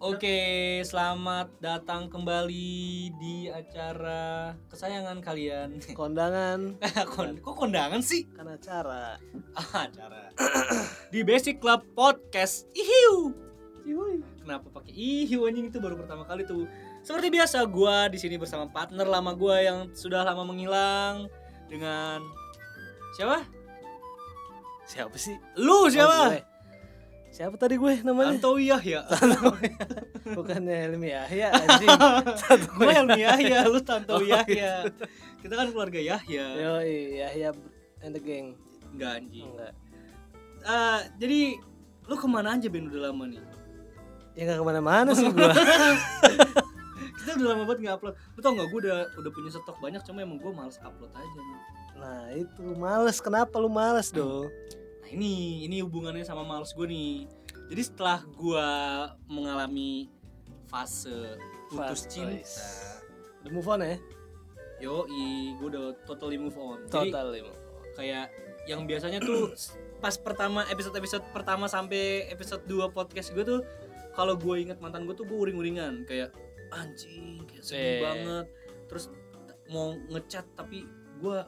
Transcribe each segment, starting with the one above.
Oke, selamat datang kembali di acara kesayangan kalian. kondangan Kon kok kondangan sih? kan acara Ah, acara. di Basic Club Podcast. Ihiu. Kenapa pakai ihiu anjing itu baru pertama kali tuh. Seperti biasa gua di sini bersama partner lama gua yang sudah lama menghilang dengan siapa? siapa sih Lu Oh, siapa? gue. Siapa tadi gue namanya Tanto Yahya. bukannya Helmi Yahya anjing Gue Helmi Yahya, lu Tanto Oh, Yahya. Kita kan keluarga Yahya. yo Yahya and the gang Enggak anjing. enggak Eh, jadi lu ke mana aja Ben udah lama nih? ya nggak ke mana-mana sih gua Kita udah lama banget nggak upload. Lu tau nggak gue udah udah punya stok banyak, cuma emang gue males upload aja nih. nah itu males kenapa lu males dong Nah ini ini hubungannya sama males gue nih. Jadi setelah gue mengalami fase putus cinta, udah move on ya yoi gue udah totally move on. Jadi total lima kayak yang biasanya tuh pas pertama episode episode pertama sampai episode 2 podcast gue tuh kalau gue inget mantan gue tuh gue uring-uringan kayak anjing kayak sedih Eh. banget terus mau ngechat tapi gue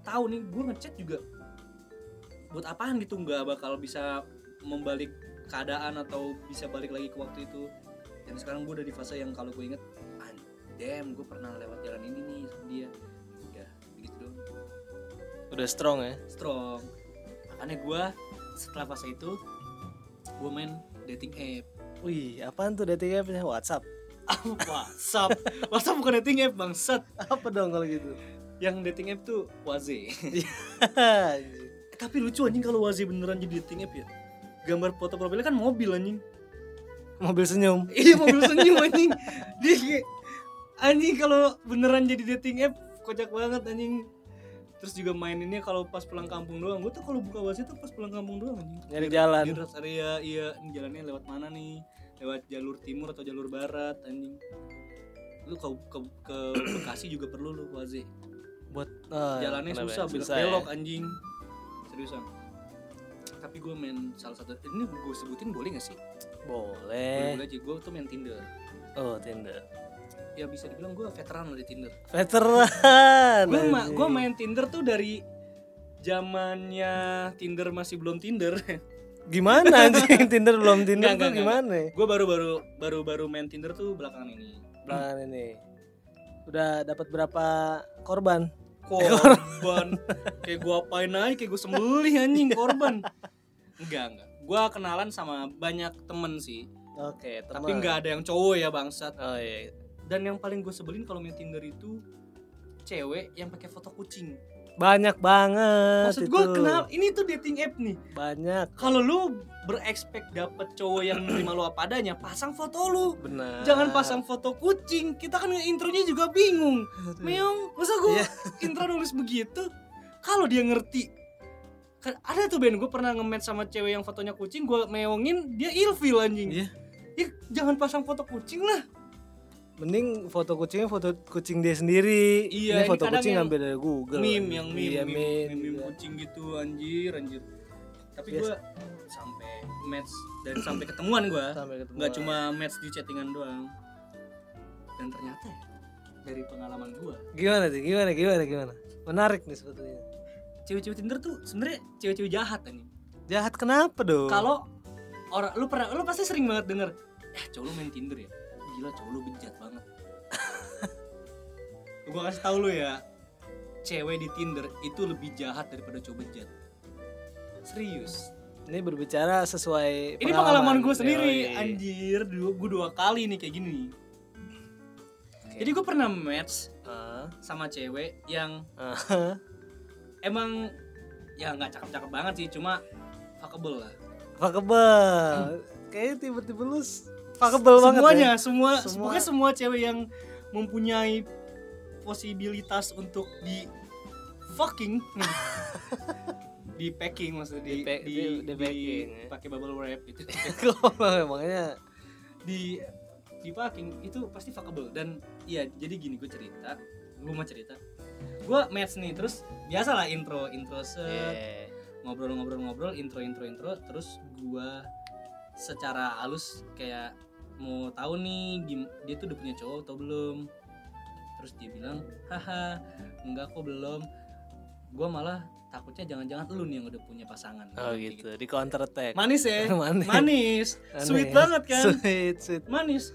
tahu nih gue ngechat juga buat apaan gitu nggak bakal bisa membalik keadaan atau bisa balik lagi ke waktu itu. Dan sekarang gue udah di fase yang kalau gue inget ah, damn gue pernah lewat jalan ini nih sama dia. Udah begitu doang. Udah strong ya? Strong. Makanya gue setelah fase itu gue main dating app. Wih apaan tuh dating appnya? WhatsApp. WhatsApp. WhatsApp bukan dating app bangsat. Apa dong kalau gitu? Yang dating app tuh Waze. Anjing. Tapi lucu anjing kalau Waze beneran jadi dating app ya. Gambar foto profilnya kan mobil anjing. Mobil senyum. Iya mobil senyum anjing. Dia kayak anjing kalau beneran jadi dating app kocak banget anjing. Terus juga maininnya kalau pas pulang kampung doang. Gue tuh kalau buka Waze tuh pas pulang kampung doang anjing. Nyari jalan. di rest area iya ini jalannya lewat mana nih? Lewat jalur timur atau jalur barat anjing. Lu ke ke, ke Bekasi juga perlu lu Waze. Buat oh, jalannya susah ya? belok ya? belok anjing seriusan. Tapi gue main salah satu ini gue sebutin boleh gak sih? Boleh. Boleh boleh aja. Gue tuh main Tinder. Oh Tinder. Ya bisa dibilang gue veteran di Tinder. Veteran. Gue ma gue main Tinder tuh dari zamannya Tinder masih belum Tinder. Gimana anjing? Tinder belum Tinder Enggak, tuh enggak, gimana? Gue baru baru baru baru main Tinder tuh belakangan ini. Belakangan ini. Udah dapat berapa korban korban. Kayak gue apain aja kayak gue sembelih anjing korban. Enggak enggak. Gue kenalan sama banyak temen sih. Oke teman tapi nggak ada yang cowok ya bangsat. Oh iya dan yang paling gue sebelin kalau main Tinder itu cewek yang pakai foto kucing banyak banget maksud gue kenal ini tuh dating app nih. Banyak. Kalau lu berekspek dapet cowok yang nerima lu apa adanya pasang foto lu. Benar. Jangan pasang foto kucing kita kan intronya juga bingung. Meong masa gue Iya. intro nulis begitu? Kalau dia ngerti kan ada tuh Ben gue pernah nge-match sama cewek yang fotonya kucing gue meongin dia ilfil anjing. Iya. ya jangan pasang foto kucing lah mending foto kucingnya foto kucing dia sendiri. Iya, ini foto kucing ngambil dari Google. meme yang meme iya, meme, meme, meme, meme iya. kucing gitu anjir anjir. Tapi Biasa. gue sampai match dan sampai ketemuan gue nggak cuma match di chattingan doang. Dan ternyata ya, dari pengalaman gue gimana sih? Gimana gimana gimana? Menarik nih sebetulnya. Cewek-cewek Tinder tuh sebenarnya cewek-cewek jahat ini jahat kenapa dong? Kalau orang lu pernah lu pasti sering banget denger eh cowok lu main Tinder ya gila cowok lu bejat banget gue kasih tau lu ya cewek di Tinder itu lebih jahat daripada cowok bejat serius ini berbicara sesuai ini pengalaman gue Yoi. sendiri anjir dua gue dua kali nih kayak gini nih Oke. jadi gue pernah match Ah, sama cewek yang ah. emang ya nggak cakep-cakep banget sih cuma fuckable lah Fuckable. Kayaknya tiba-tiba lu fuckable banget semuanya ya. semua, Semua. pokoknya semua cewek yang mempunyai posibilitas untuk di fucking di packing maksudnya di Di pa- di- di packing, ya. pakai bubble wrap gitu Kok emangnya di di packing itu pasti fuckable dan iya jadi gini gue cerita gue mau cerita gue match nih terus biasalah intro intro set yeah. ngobrol-ngobrol-ngobrol intro intro intro terus gua secara halus kayak mau tahu nih dia tuh udah punya cowok atau belum? Terus dia bilang haha enggak kok belum. Gua malah takutnya jangan-jangan lu nih yang udah punya pasangan. Oh Kayak gitu, di counter attack. manis ya? Manis. manis. Sweet banget kan? Sweet, sweet. manis.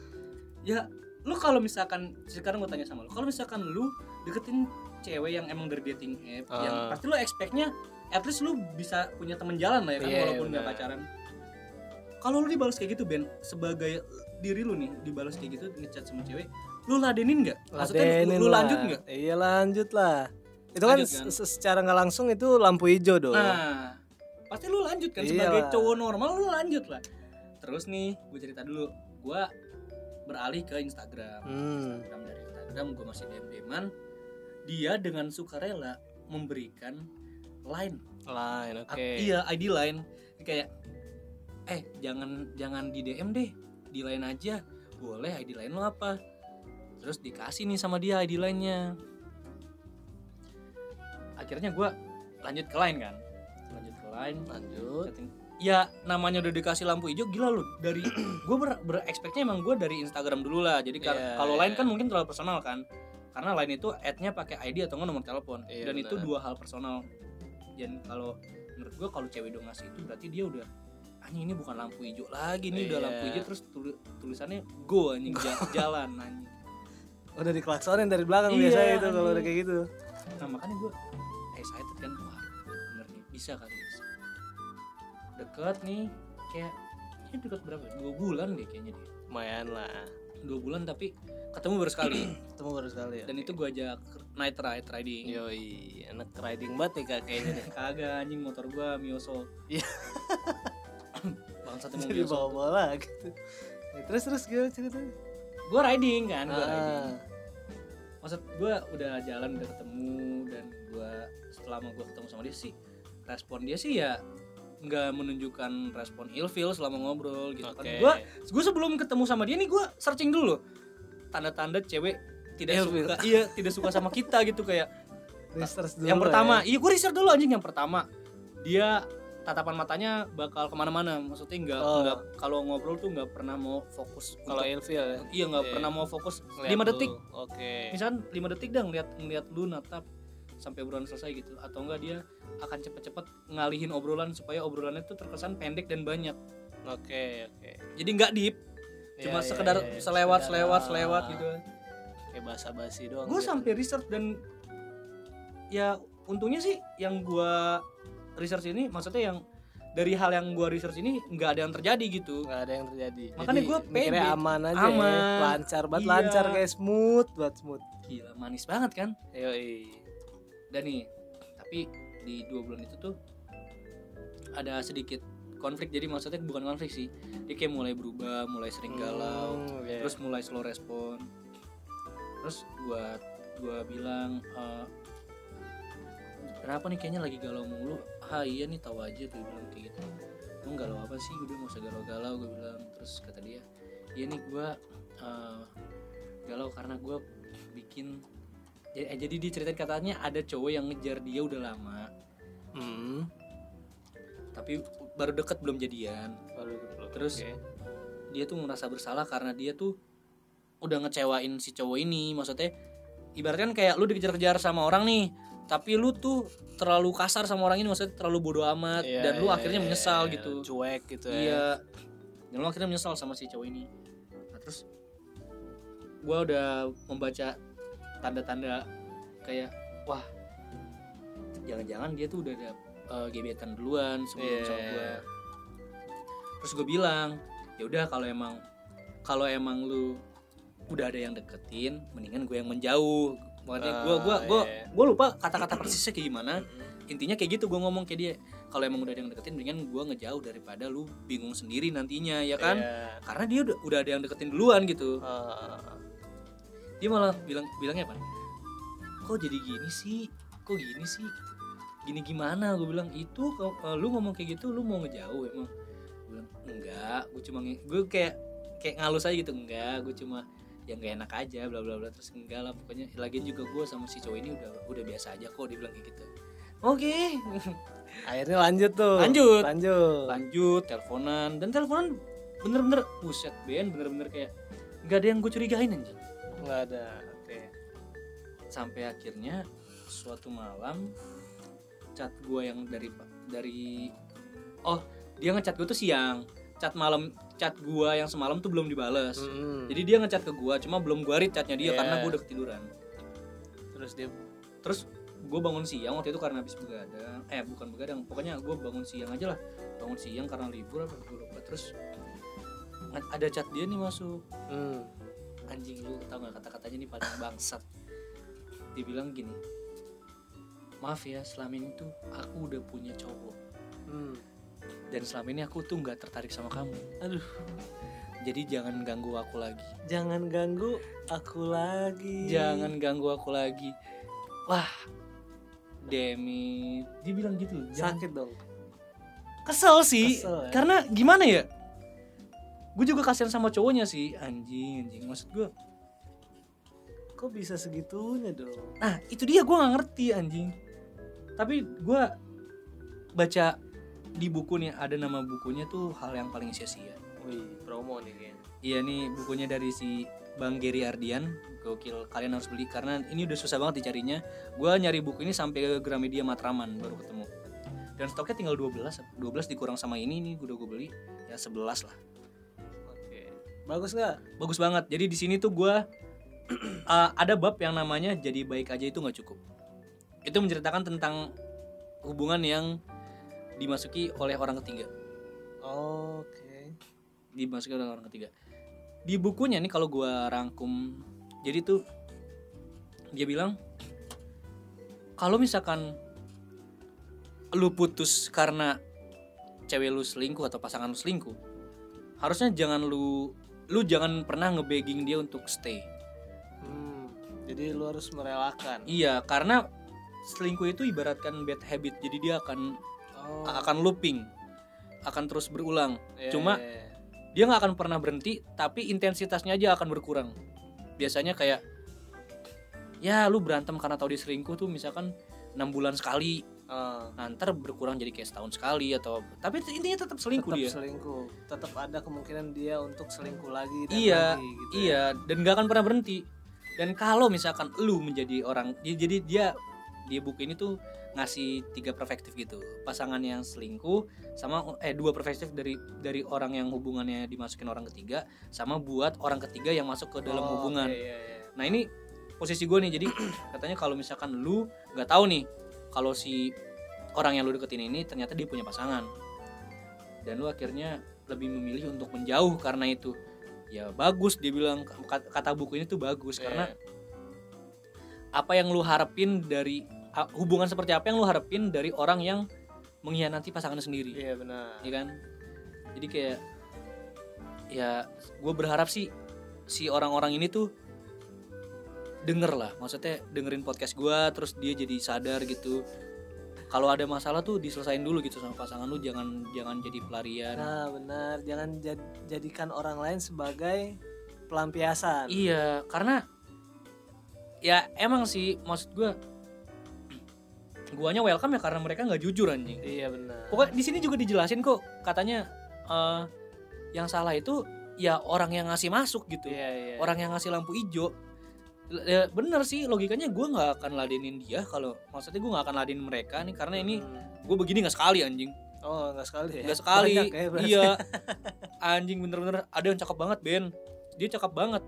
Ya lu kalau misalkan sekarang gue tanya sama lu kalau misalkan lu deketin cewek yang emang dari dating app yang Ah. pasti lu expectnya at least lu bisa punya teman jalan lah ya kan Iya, walaupun nggak pacaran kalau lu dibalas kayak gitu Ben sebagai diri lu nih dibalas kayak gitu ngechat sama cewek lu ladenin nggak maksudnya lu, lu lanjut nggak Iya lanjut lah. Itu kan, Lanjut kan? se- secara nggak langsung itu lampu hijau dong. nah pasti lu lanjut kan sebagai Iyalah. cowok normal lu lanjut lah terus nih gue cerita dulu gue beralih ke Instagram Hmm. Instagram dari Instagram gue masih DM DMan dia dengan sukarela memberikan line Lain, oke. Iya ID line kayak eh jangan jangan di DM deh. Di line aja. Boleh ID line lo apa? Terus dikasih nih sama dia ID line-nya akhirnya gue lanjut ke line kan? Lanjut ke line Lanjut. chatting. ya namanya udah dikasih lampu hijau gila lu. Dari gue ber, berekspeknya emang gue dari Instagram dulu lah. Jadi Iya, kalau lain iya. kan mungkin terlalu personal kan. Karena lain itu add-nya pakai ID atau nomor telepon. Iya, dan itu benar. dua hal personal. Dan kalau menurut gue kalau cewek udah ngasih itu berarti dia udah anjing ini bukan lampu hijau lagi nih udah Iya. lampu hijau terus tuli- tulisannya go anjing ja- jalan anjing Udah diklaksonin dari belakang Iya, biasanya itu kalau udah kayak gitu. nah makanya gue excited kan wah bener nih bisa kali bisa deket nih kayak ini deket berapa ya? dua bulan deh kayaknya dia Lumayan lah. dua bulan tapi ketemu baru sekali Ketemu baru sekali ya. dan itu gue ajak night ride riding Yoi, anak riding banget nih kak kayaknya nih. kagak anjing motor gue Mioso Iya. bangsat emang Jadi bawa bola gitu. Ya, terus terus gimana ceritanya? gue riding kan gue riding Ah, maksud gue udah jalan udah ketemu dan gue selama gue ketemu sama dia sih respon dia sih ya nggak menunjukkan respon ilfil selama ngobrol gitu kan Oke. gue gue sebelum ketemu sama dia nih gue searching dulu tanda-tanda cewek tidak Ilfil. suka iya tidak suka sama kita gitu kayak research dulu yang pertama ya. iya gue riset dulu anjing yang pertama dia tatapan matanya bakal ke mana-mana maksudnya nggak Oh. nggak kalau ngobrol tuh nggak pernah mau fokus Kalau ilfil ya. iya nggak Iya. pernah mau fokus Ngeliat 5 dulu. detik Oke. misalkan 5 detik dah ngeliat ngeliat lu natap sampai obrolan selesai gitu atau enggak dia akan cepet-cepet ngalihin obrolan supaya obrolannya tuh terkesan pendek dan banyak Oke, oke. jadi nggak deep cuma Iya, iya, sekedar iya, selewat sekedar, selewat ah, selewat gitu Kayak basa-basi doang. gue gitu. sampai research dan ya untungnya sih yang gua research ini maksudnya yang dari hal yang gua research ini nggak ada yang terjadi gitu nggak ada yang terjadi. Makanya mikirnya pede. aman aja, Aman. ya. lancar banget, Iya. lancar kayak smooth, banget smooth. gila manis banget kan Yoi. dan nih tapi di dua bulan itu tuh ada sedikit konflik jadi maksudnya bukan konflik sih dia kayak mulai berubah mulai sering galau Hmm, iya. terus mulai slow respon terus gua gua bilang "Eh, kenapa nih kayaknya lagi galau mulu ah iya nih tahu aja dia bilang kayak gitu emang galau apa sih gue bilang, nggak usah galau-galau gue bilang terus kata dia iya nih gua eh, galau karena gua bikin ya, eh, jadi diceritain katanya ada cowok yang ngejar dia udah lama Hmm. tapi baru deket belum jadian Baru dulu. Terus? Oke. dia tuh merasa bersalah karena dia tuh udah ngecewain si cowok ini maksudnya ibaratkan kayak lu dikejar-kejar sama orang nih tapi lu tuh terlalu kasar sama orang ini maksudnya terlalu bodoh amat Iya, dan lu iya, akhirnya iya, menyesal iya. gitu Cuek gitu ya. iya dan lu akhirnya menyesal sama si cowok ini nah, terus gua udah membaca tanda-tanda kayak wah jangan-jangan dia tuh udah ada eh, gebetan duluan sebelum Iya. sama gua terus gue bilang ya udah kalau emang kalau emang lu udah ada yang deketin mendingan gue yang menjauh makanya gue gue Ah, gue iya. lupa kata-kata persisnya kayak gimana. Intinya kayak gitu gue ngomong kayak dia. Kalau emang udah ada yang deketin mendingan gue ngejauh daripada lu bingung sendiri nantinya ya kan? Iya. karena dia udah, udah ada yang deketin duluan gitu. Ah, dia malah bilang bilangnya apa? Kok jadi gini sih? Kok gini sih? Gini gimana? Gue bilang itu eh, lu ngomong kayak gitu lu mau ngejauh emang? Gue bilang enggak gue cuma gue kayak kayak ngalus aja gitu enggak gue cuma yang gak enak aja bla bla bla. Terus enggak lah pokoknya lagian juga gue sama si cowok ini udah udah biasa aja kok dia bilang kayak gitu. Oke. Akhirnya lanjut tuh. Lanjut. Lanjut. lanjut teleponan. Dan teleponan bener-bener buset Ben bener-bener kayak nggak ada yang gue curigain anjing. Nggak ada oke. Sampai akhirnya suatu malam chat gue yang dari dari oh dia ngechat gue tuh siang chat malam chat gue yang semalam tuh belum dibales Mm-mm. jadi dia ngechat ke gue cuma belum gue read chatnya dia Iya. karena gue udah ketiduran terus dia terus gue bangun siang waktu itu karena habis begadang eh bukan begadang pokoknya gue bangun siang aja lah bangun siang karena libur apa gue lupa terus ada chat dia nih masuk hmm. anjing lu tau gak kata-katanya nih paling bangsat dia bilang gini maaf ya selama ini tuh aku udah punya cowok Hmm. Dan selama ini aku tuh nggak tertarik sama kamu. Aduh. Jadi jangan ganggu aku lagi. Jangan ganggu aku lagi. Jangan ganggu aku lagi. Wah Demi. Dia bilang gitu jangan. Sakit dong. Kesel sih Kesel ya. karena gimana ya? Gue juga kasihan sama cowoknya sih. Anjing anjing. Maksud gue kok bisa segitunya dong? Nah itu dia gue nggak ngerti anjing. Tapi gue baca di buku nih ada nama bukunya tuh hal yang paling sia-sia. Wih promo nih kayaknya. Iya nih bukunya dari si Bang Gary Ardian. Gokil kalian harus beli karena ini udah susah banget dicarinya. Gue nyari buku ini sampai ke Gramedia Matraman baru ketemu. Dan stoknya tinggal 12 12 dikurang sama ini nih udah gue beli. Ya 11 lah. Oke. Bagus nggak? Bagus banget. Jadi di sini tuh gue ada bab yang namanya jadi baik aja itu nggak cukup. Itu menceritakan tentang hubungan yang dimasuki oleh orang ketiga oke dimasuki oleh orang ketiga di bukunya nih kalau gue rangkum jadi tuh dia bilang kalau misalkan lu putus karena cewek lu selingkuh atau pasangan lu selingkuh harusnya jangan lu lu jangan pernah ngebegging dia untuk stay hmm. jadi lu harus merelakan Iya, karena selingkuh itu ibaratkan bad habit. Jadi dia akan oh. akan looping, akan terus berulang. iya, cuma- iya, iya. Dia nggak akan pernah berhenti, tapi intensitasnya aja akan berkurang. Biasanya kayak ya lu berantem karena tahu dia selingkuh tuh misalkan enam bulan sekali, Ah, nah, ntar berkurang jadi kayak setahun sekali atau tapi intinya tetap selingkuh tetap dia. selingkuh tetap ada kemungkinan dia untuk selingkuh lagi dan Iya, lagi gitu ya. Iya, dan nggak akan pernah berhenti. Dan kalau misalkan lu menjadi orang, ya jadi dia di buku ini tuh ngasih tiga perspektif gitu, pasangan yang selingkuh, sama eh dua perspektif dari dari orang yang hubungannya dimasukin orang ketiga, sama buat orang ketiga yang masuk ke dalam Oh, hubungan. oke, iya, iya. Nah ini posisi gue nih, jadi katanya kalau misalkan lu nggak tahu nih, kalau si orang yang lu deketin ini ternyata dia punya pasangan, dan lu akhirnya lebih memilih untuk menjauh karena itu, ya bagus dia bilang kata, buku ini tuh bagus karena Iya. apa yang lu harapin dari hubungan seperti apa yang lu harapin dari orang yang mengkhianati pasangannya sendiri, iya benar. Ya kan? Jadi kayak ya gue berharap sih si orang-orang ini tuh denger lah. Maksudnya dengerin podcast gua terus dia jadi sadar gitu. Kalau ada masalah tuh diselesain dulu gitu sama pasangan lu. Jangan jangan jadi pelarian. Nah benar. Jangan jad- jadikan orang lain sebagai pelampiasan. Iya karena ya emang sih maksud gua guanya welcome ya karena mereka nggak jujur anjing. Iya benar. Pokoknya di sini juga dijelasin kok katanya eh, yang salah itu ya orang yang ngasih masuk gitu. Iya iya. Orang yang ngasih lampu hijau. Ya bener sih logikanya gue nggak akan ladenin dia kalau maksudnya gue nggak akan ladenin mereka nih karena ini Hmm. gue begini nggak sekali anjing. Oh nggak sekali ya? Nggak sekali. Banyak ya, berarti. iya. Anjing bener-bener ada yang cakep banget Ben. Dia cakep banget.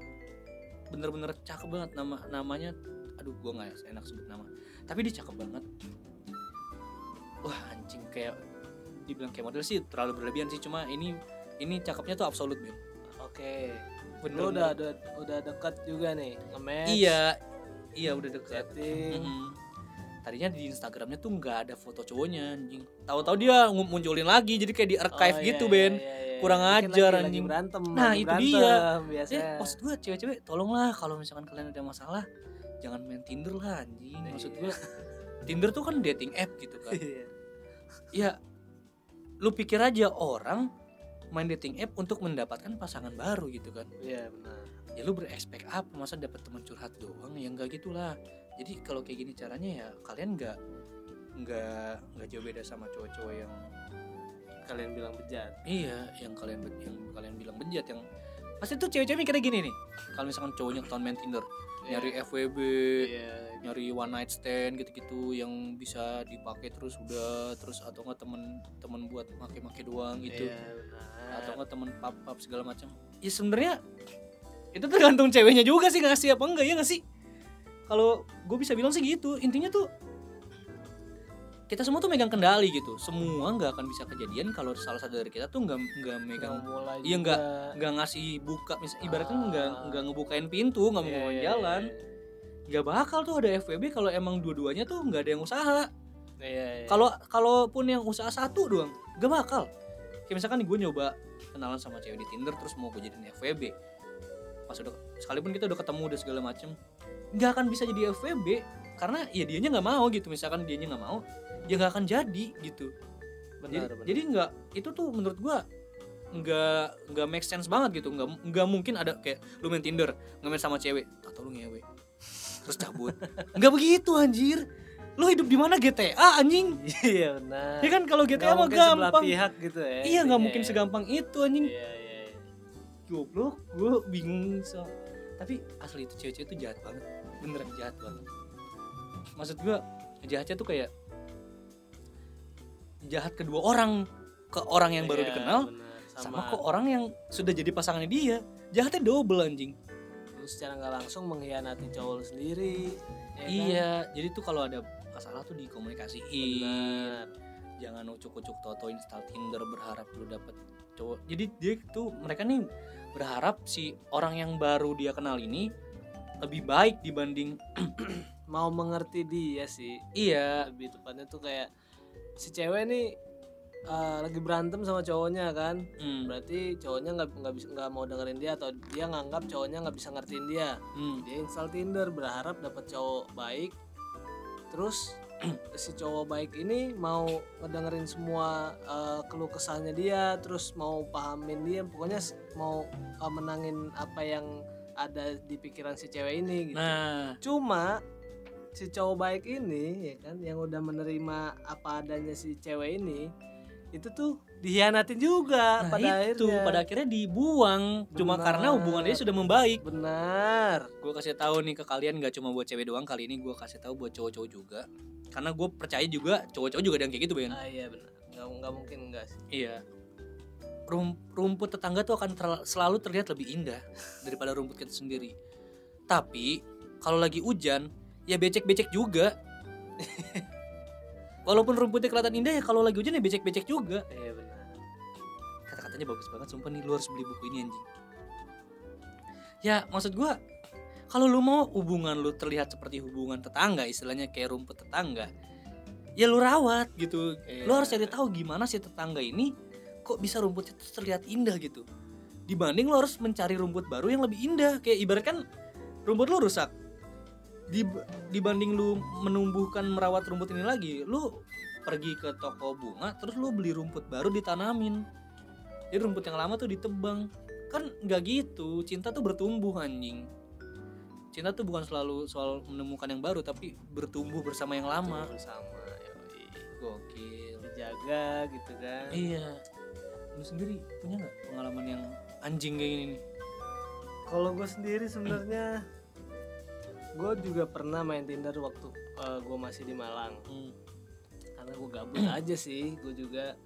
Bener-bener cakep banget nama namanya. Aduh gue nggak enak sebut nama tapi dia cakep banget wah anjing kayak dibilang kayak model sih terlalu berlebihan sih cuma ini ini cakepnya tuh absolut Ben oke bener lu udah udah udah dekat juga nih nge-match iya iya udah chatting Mm-mm. Tadinya di Instagramnya tuh nggak ada foto cowoknya anjing. Tahu-tahu dia munculin lagi jadi kayak di archive Oh, gitu iya, Ben. iya, iya. Kurang Mungkin ajar, lagi, lagi anjing. berantem Nah, lagi itu berantem, dia. biasanya Eh, maksud gue cewek-cewek tolonglah kalau misalkan kalian ada masalah jangan main Tinder lah anjing. Maksud Iya. gue Tinder tuh kan dating app gitu kan. Iya. ya lu pikir aja orang main dating app untuk mendapatkan pasangan baru gitu kan. iya benar Ya lu berekspek apa masa dapat teman curhat doang ya enggak gitulah. Jadi kalau kayak gini caranya ya kalian nggak nggak nggak jauh beda sama cowok-cowok yang kalian bilang bejat iya yang kalian yang kalian bilang bejat yang pasti tuh cewek-cewek mikirnya gini nih kalau misalkan cowoknya ketahuan main Tinder nyari FWB iya nyari one night stand gitu-gitu yang bisa dipakai terus udah terus atau nggak temen temen buat make-make doang gitu. Iya, benar. atau nggak temen pap pap segala macam. Ya sebenarnya itu tergantung ceweknya juga sih ngasih apa enggak ya nggak sih? Kalau gue bisa bilang sih gitu intinya tuh kita semua tuh megang kendali gitu. Semua nggak akan bisa kejadian kalau salah satu dari kita tuh nggak nggak megang mulai Iya, juga. nggak ngasih buka misal ibaratnya Ah. nggak nggak ngebukain pintu nggak mau Iya, ngebukain iya, jalan nggak bakal tuh ada FWB kalau emang dua-duanya tuh nggak ada yang usaha. Iya, iya, iya. kalau kalaupun yang usaha satu doang gak bakal. Kayak misalkan nih gue nyoba kenalan sama cewek di Tinder terus mau gue jadiin FWB pas udah sekalipun kita udah ketemu udah segala macem nggak akan bisa jadi FWB karena ya dianya nggak mau gitu. Misalkan dianya nggak mau ya nggak akan jadi gitu. Benar, jadi benar. jadi nggak itu tuh menurut gua nggak nggak make sense banget gitu. Nggak nggak mungkin ada kayak lu main Tinder nggak main sama cewek atau lu ngewe. Terus cabut. Nggak begitu anjir. Lu hidup di mana? GTA anjing. Iya benar. Ya kan kalau GTA mah gampang. pihak gitu ya. Iya nggak intinya mungkin segampang itu anjing. Iya iya iya. goblok gue bingung so. Tapi asli itu cewek-cewek itu jahat banget. Beneran jahat banget. Maksud gue jahatnya tuh kayak jahat kedua orang ke orang yang baru Iya, dikenal benar. sama, ke orang yang sudah jadi pasangannya dia. Jahatnya double anjing. Lu secara nggak langsung mengkhianati cowok lu sendiri ya kan? iya jadi tuh kalau ada masalah tuh dikomunikasiin. Benar. Jangan ucuk-ucuk toto install Tinder berharap lu dapet cowok. Jadi dia tuh mereka nih berharap si orang yang baru dia kenal ini lebih baik dibanding mau mengerti dia sih. Iya. Lebih tepatnya tuh kayak si cewek nih eh, lagi berantem sama cowoknya kan. Hmm, berarti cowoknya nggak nggak bisa nggak mau dengerin dia atau dia nganggap cowoknya nggak bisa ngertiin dia. Hmm, dia install Tinder berharap dapat cowok baik. Terus si cowok baik ini mau ngedengerin semua eh, keluh kesahnya dia terus mau pahamin dia pokoknya mau eh, menangin apa yang ada di pikiran si cewek ini gitu. Nah. Cuma si cowok baik ini ya kan yang udah menerima apa adanya si cewek ini itu tuh dihianatin juga nah pada itu akhirnya. pada akhirnya dibuang. Cuma Benar. karena hubungan dia sudah membaik. Benar. Gue kasih tahu nih ke kalian nggak cuma buat cewek doang kali ini gue kasih tahu buat cowok-cowok juga. Karena gue percaya juga cowok-cowok juga ada yang kayak gitu Ben. Ah iya benar. Nggak nggak mungkin enggak sih. Iya. Rum- rumput tetangga tuh akan terla- selalu terlihat lebih indah daripada rumput kita sendiri. Tapi kalau lagi hujan, ya becek-becek juga. Walaupun rumputnya kelihatan indah ya kalau lagi hujan ya becek-becek juga. iya benar Kata-katanya bagus banget sumpah nih lu harus beli buku ini anjing. Ya, maksud gua kalau lu mau hubungan lu terlihat seperti hubungan tetangga, istilahnya kayak rumput tetangga, ya lu rawat gitu. Lu harus cari tahu gimana si tetangga ini kok bisa rumputnya tuh terlihat indah gitu. Dibanding lu harus mencari rumput baru yang lebih indah. Kayak ibarat kan rumput lu rusak. Dib- dibanding lu menumbuhkan merawat rumput ini lagi, lu pergi ke toko bunga terus lu beli rumput baru ditanamin. Jadi rumput yang lama tuh ditebang. Kan nggak gitu. Cinta tuh bertumbuh anjing. Cinta tuh bukan selalu soal menemukan yang baru tapi bertumbuh bersama yang lama. bersama yoi. Gokil. dijaga gitu kan Iya. Lu sendiri punya nggak pengalaman yang anjing kayak gini nih? kalau gue sendiri sebenarnya gue juga pernah main Tinder waktu gue masih di Malang. Hmm. karena gue gabut aja sih gue juga.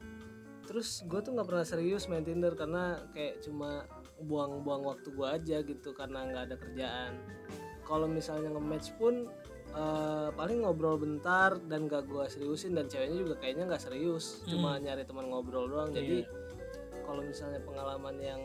Terus gue tuh nggak pernah serius main Tinder karena kayak cuma buang-buang waktu gue aja gitu karena nggak ada kerjaan. Kalau misalnya nge-match pun eh, paling ngobrol bentar dan gak gue seriusin dan ceweknya juga kayaknya nggak serius. Cuma nyari teman ngobrol doang. Jadi kalau misalnya pengalaman yang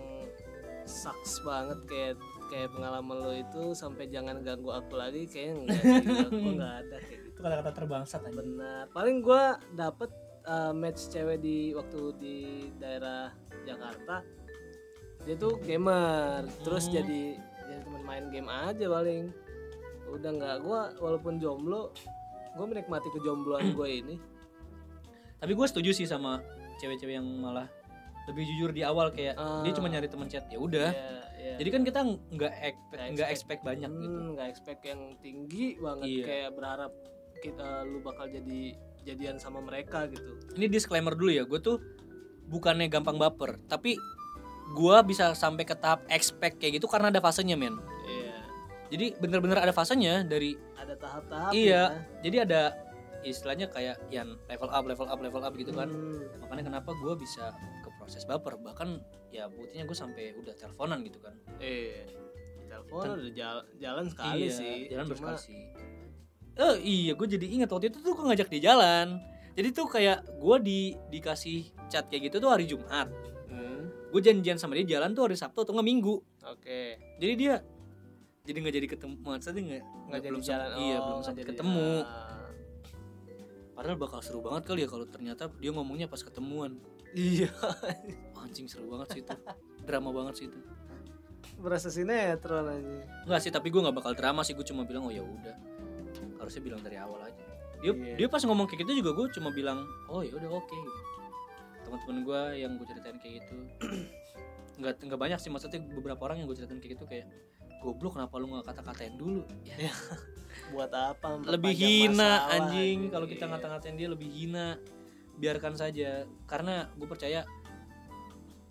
sucks banget kayak kayak pengalaman lo itu sampai jangan ganggu aku lagi kayaknya enggak sih. Aku nggak ada kayak gitu. Itu kata-kata terbangsat anjing. benar. Paling gua dapet uh, match cewek di waktu di daerah Jakarta dia tuh gamer. Terus Hmm. jadi jadi teman main game aja paling. Udah nggak gua walaupun jomblo gua menikmati kejombloan gue ini. Tapi gue setuju sih sama cewek-cewek yang malah lebih jujur di awal kayak Ah. dia cuma nyari teman chat ya udah. Ya, ya. Jadi kan kita nggak expect, Nggak expect. expect banyak gitu. Hmm, nggak expect yang tinggi banget Iya. kayak berharap kita lu bakal jadi jadian sama mereka gitu Ini disclaimer dulu ya, gue tuh bukannya gampang baper tapi gua bisa sampai ke tahap expect kayak gitu karena ada fasenya men Iya. jadi bener-bener ada fasenya dari Ada tahap-tahap Iya. ya. jadi ada istilahnya kayak yang level up level up level up gitu kan Hmm. makanya kenapa gua bisa proses baper bahkan ya buktinya gue sampai udah teleponan gitu kan Iya. Telepon udah jalan, jalan sekali Iya, sih. jalan Cuma- sih eh iya gue jadi ingat waktu itu tuh gue ngajak dia jalan jadi tuh kayak gue di dikasih chat kayak gitu tuh hari Jumat Hmm. gue janjian sama dia jalan tuh hari Sabtu atau nggak Minggu Oke. jadi dia jadi nggak jadi ketemu maksudnya nggak Nggak jadi belum jalan. iya Oh, belum nggak sempat ketemu Ah. padahal bakal seru banget kali ya kalau ternyata dia ngomongnya pas ketemuan Iya. anjing seru banget sih itu drama banget sih itu Berasa sinetron aja. Enggak sih tapi gue nggak bakal drama sih gue cuma bilang oh ya udah harusnya bilang dari awal aja dia Iya. dia pas ngomong kayak gitu juga gue cuma bilang oh ya udah oke gitu. teman-teman gue yang gue ceritain kayak gitu nggak nggak banyak sih maksudnya beberapa orang yang gue ceritain kayak gitu kayak goblok kenapa lu nggak kata-katain dulu ya, Buat apa? lebih hina masalah, anjing kalau kita Iya. ngata-ngatain dia lebih hina biarkan saja. Karena gue percaya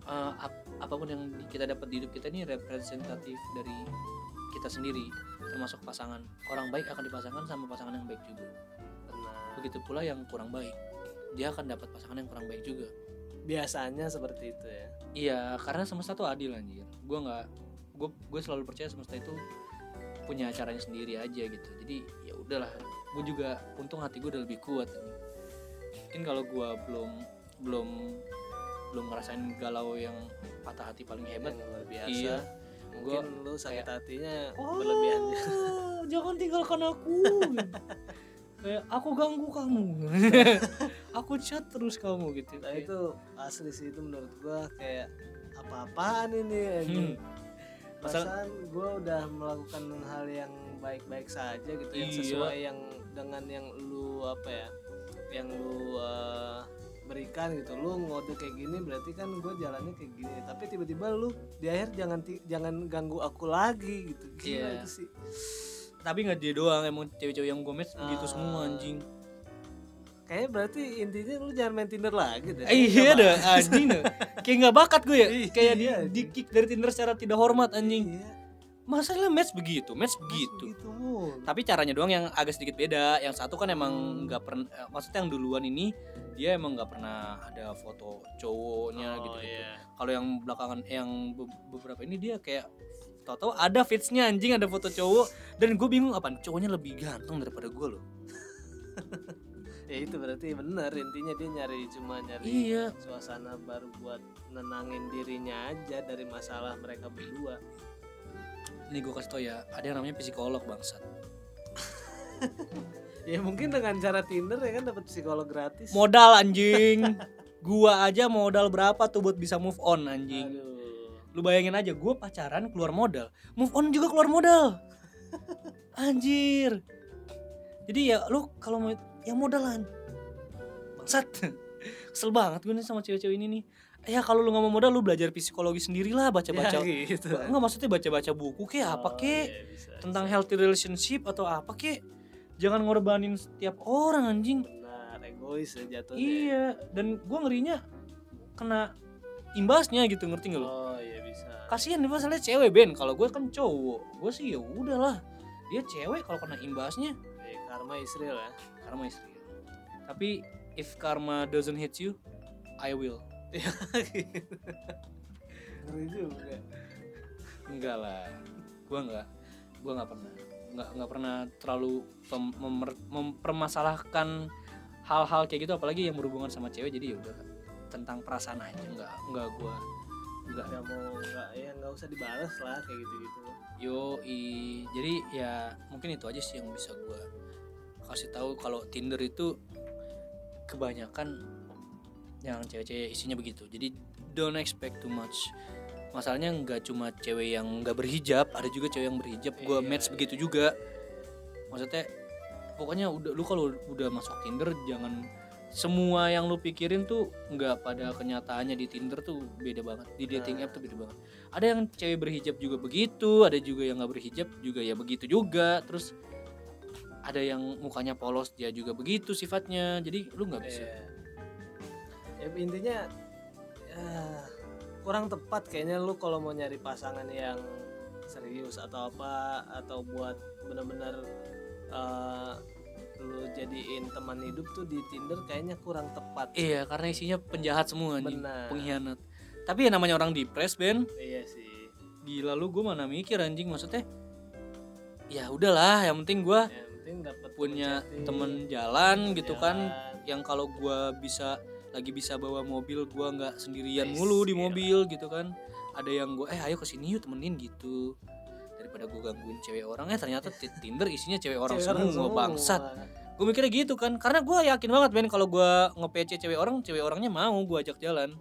eh, ap- apa pun yang kita dapat di hidup kita ini representatif dari kita sendiri termasuk pasangan. Orang baik akan dipasangkan sama pasangan yang baik juga. Benar. begitu pula yang kurang baik dia akan dapat pasangan yang kurang baik juga. Biasanya seperti itu ya. iya karena semesta tuh adil anjir. Gue nggak gue gue selalu percaya semesta itu punya caranya sendiri aja gitu. Jadi ya udahlah. Gue juga untung hati gue udah lebih kuat anjing. Mungkin kalau gue belum belum belum ngerasain galau yang patah hati paling hebat Yang luar biasa. iya Mungkin lu sakit hatinya Oh, berlebihan. jangan tinggalkan aku. Kayak aku ganggu kamu. aku chat terus kamu gitu. Nah Kayak, itu asli sih itu menurut gua kayak apa-apaan ini. Hmm. Pasal- Perasaan gua udah melakukan hal yang baik-baik saja gitu yang Iya. sesuai yang dengan yang lu apa ya yang lu eh, berikan gitu lu ngode kayak gini berarti kan gue jalannya kayak gini tapi tiba-tiba lu di akhir jangan jangan ganggu aku lagi gitu gila Iya. itu sih tapi nggak dia doang emang cewek-cewek yang gue match begitu Ah. semua anjing. kayaknya berarti intinya lu jangan main Tinder lagi deh Eh, iya dah anjing. Kayak nggak bakat gue ya. Iya, Kayak di, anjing. di kick dari Tinder secara tidak hormat anjing. Iya, Masalah match begitu, match begitu. gitu. Tapi caranya doang yang agak sedikit beda. Yang satu kan emang Hmm. nggak pernah, maksudnya yang duluan ini dia emang nggak pernah ada foto cowoknya Oh, gitu. iya. Kalau yang belakangan yang be- beberapa ini dia kayak tahu-tahu ada fitsnya anjing ada foto cowok dan gue bingung apa cowoknya lebih ganteng daripada gue loh. ya itu berarti bener intinya dia nyari cuma nyari Iya. suasana baru buat nenangin dirinya aja dari masalah mereka berdua Ini gue kasih tau ya, ada yang namanya psikolog bangsat. ya mungkin dengan cara Tinder ya kan dapat psikolog gratis Modal anjing. gua aja modal berapa tuh buat bisa move on anjing. Aduh. Lu bayangin aja gua pacaran keluar modal, move on juga keluar modal. Anjir. Jadi ya lu kalau mau yang modalan. Bangsat. Kesel banget gue nih sama cewek-cewek ini nih. Ya kalau lu nggak mau modal lu belajar psikologi sendirilah baca-baca. ya, gitu. Enggak maksudnya baca-baca buku kek apa Oh, kek iya, bisa, tentang bisa. healthy relationship atau apa kek. Jangan ngorbanin setiap orang anjing. benar egois ya jatuhnya Iya, dan gua ngerinya kena imbasnya gitu ngerti nggak lu? oh iya bisa Kasihan nih masalahnya cewek Ben, kalau gue kan cowok, gue sih ya udahlah. Dia cewek kalau kena imbasnya Eh, karma Israel ya karma istri. Tapi if karma doesn't hit you, I will. Ngeri juga. Enggak lah, gue nggak, gue nggak pernah, nggak nggak pernah terlalu mempermasalahkan hal-hal kayak gitu, apalagi yang berhubungan sama cewek. Jadi ya udah tentang perasaan aja, nggak nggak gue nggak nggak mau nggak ya nggak usah dibalas lah kayak gitu gitu Yo, jadi ya mungkin itu aja sih yang bisa gue kasih tahu. Kalau Tinder itu kebanyakan yang cewek-cewek isinya begitu. Jadi don't expect too much. Masalahnya nggak cuma cewek yang nggak berhijab, ada juga cewek yang berhijab. Gue Iya, match iya. begitu juga. Maksudnya pokoknya udah lu kalau udah masuk Tinder jangan semua yang lu pikirin tuh nggak pada kenyataannya di Tinder tuh beda banget di dating app tuh beda banget ada yang cewek berhijab juga begitu ada juga yang nggak berhijab juga ya begitu juga terus ada yang mukanya polos dia juga begitu sifatnya jadi lu nggak bisa Iya. Ya intinya ya, kurang tepat kayaknya lu kalau mau nyari pasangan yang serius atau apa atau buat bener-bener eh, lu jadiin teman hidup tuh di Tinder kayaknya kurang tepat. Iya, karena isinya penjahat semua Benar. pengkhianat. Tapi ya namanya orang depres, Ben. Iya sih. Gila lu gue mana mikir anjing maksudnya. Ya udahlah, yang penting gua Yang penting dapat punya temen jalan gitu kan jalan. yang kalau gua bisa lagi bisa bawa mobil gua nggak sendirian Wis, mulu di gila. mobil gitu kan ada yang gua eh ayo ke sini yuk temenin gitu daripada gua gangguin cewek orang eh ternyata Tinder isinya cewek orang Cewek semua, semua. bangsat gue mikirnya gitu kan karena gua yakin banget Ben kalau gua nge-PC cewek orang cewek orangnya mau gua ajak jalan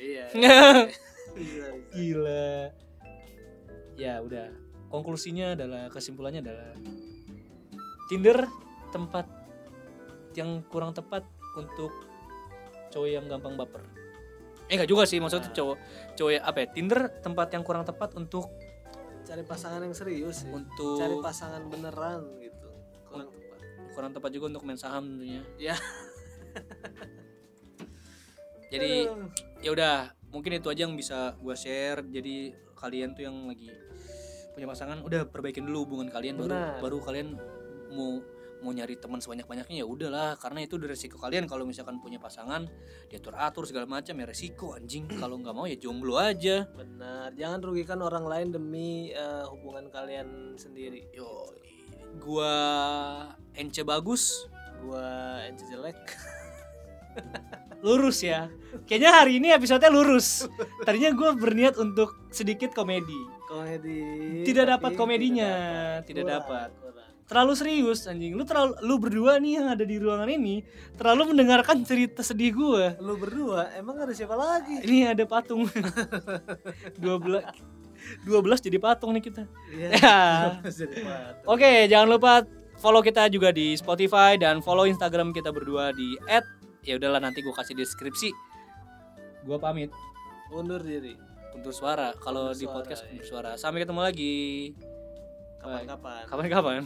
Iya. Bisa, bisa. gila ya udah konklusinya adalah kesimpulannya adalah Tinder tempat yang kurang tepat untuk cowok yang gampang baper eh enggak juga sih maksudnya Nah. cowok cowok yang- apa ya Tinder tempat yang kurang tepat untuk Cari pasangan yang serius sih. untuk Cari pasangan beneran gitu. Kurang tepat. kurang tepat juga untuk main saham tentunya Ya. jadi ya udah mungkin itu aja yang bisa gua share jadi kalian tuh yang lagi punya pasangan udah perbaikin dulu hubungan kalian baru Benar. baru kalian mau mau nyari teman sebanyak banyaknya ya udahlah karena itu udah resiko kalian kalau misalkan punya pasangan diatur atur segala macam ya resiko anjing kalau nggak mau ya jomblo aja Benar. Jangan rugikan orang lain demi eh, hubungan kalian sendiri. yo gua ence bagus Gua ence jelek. lurus ya kayaknya hari ini episode lurus tadinya gua berniat untuk sedikit komedi Komedi. Tidak dapat komedinya, tidak dapat. Terlalu serius anjing. Lu terlalu lu berdua nih yang ada di ruangan ini terlalu mendengarkan cerita sedih gue Lu berdua? Emang ada siapa lagi? ini ada patung. 12 12 jadi patung nih kita. Iya. ya. oke jangan lupa follow kita juga di Spotify dan follow Instagram kita berdua di ya udahlah nanti gue kasih deskripsi. Gue pamit. Undur diri. untuk suara. Kalau Undur di podcast iya. untuk suara. Sampai ketemu lagi. Kapan-kapan. kapan-kapan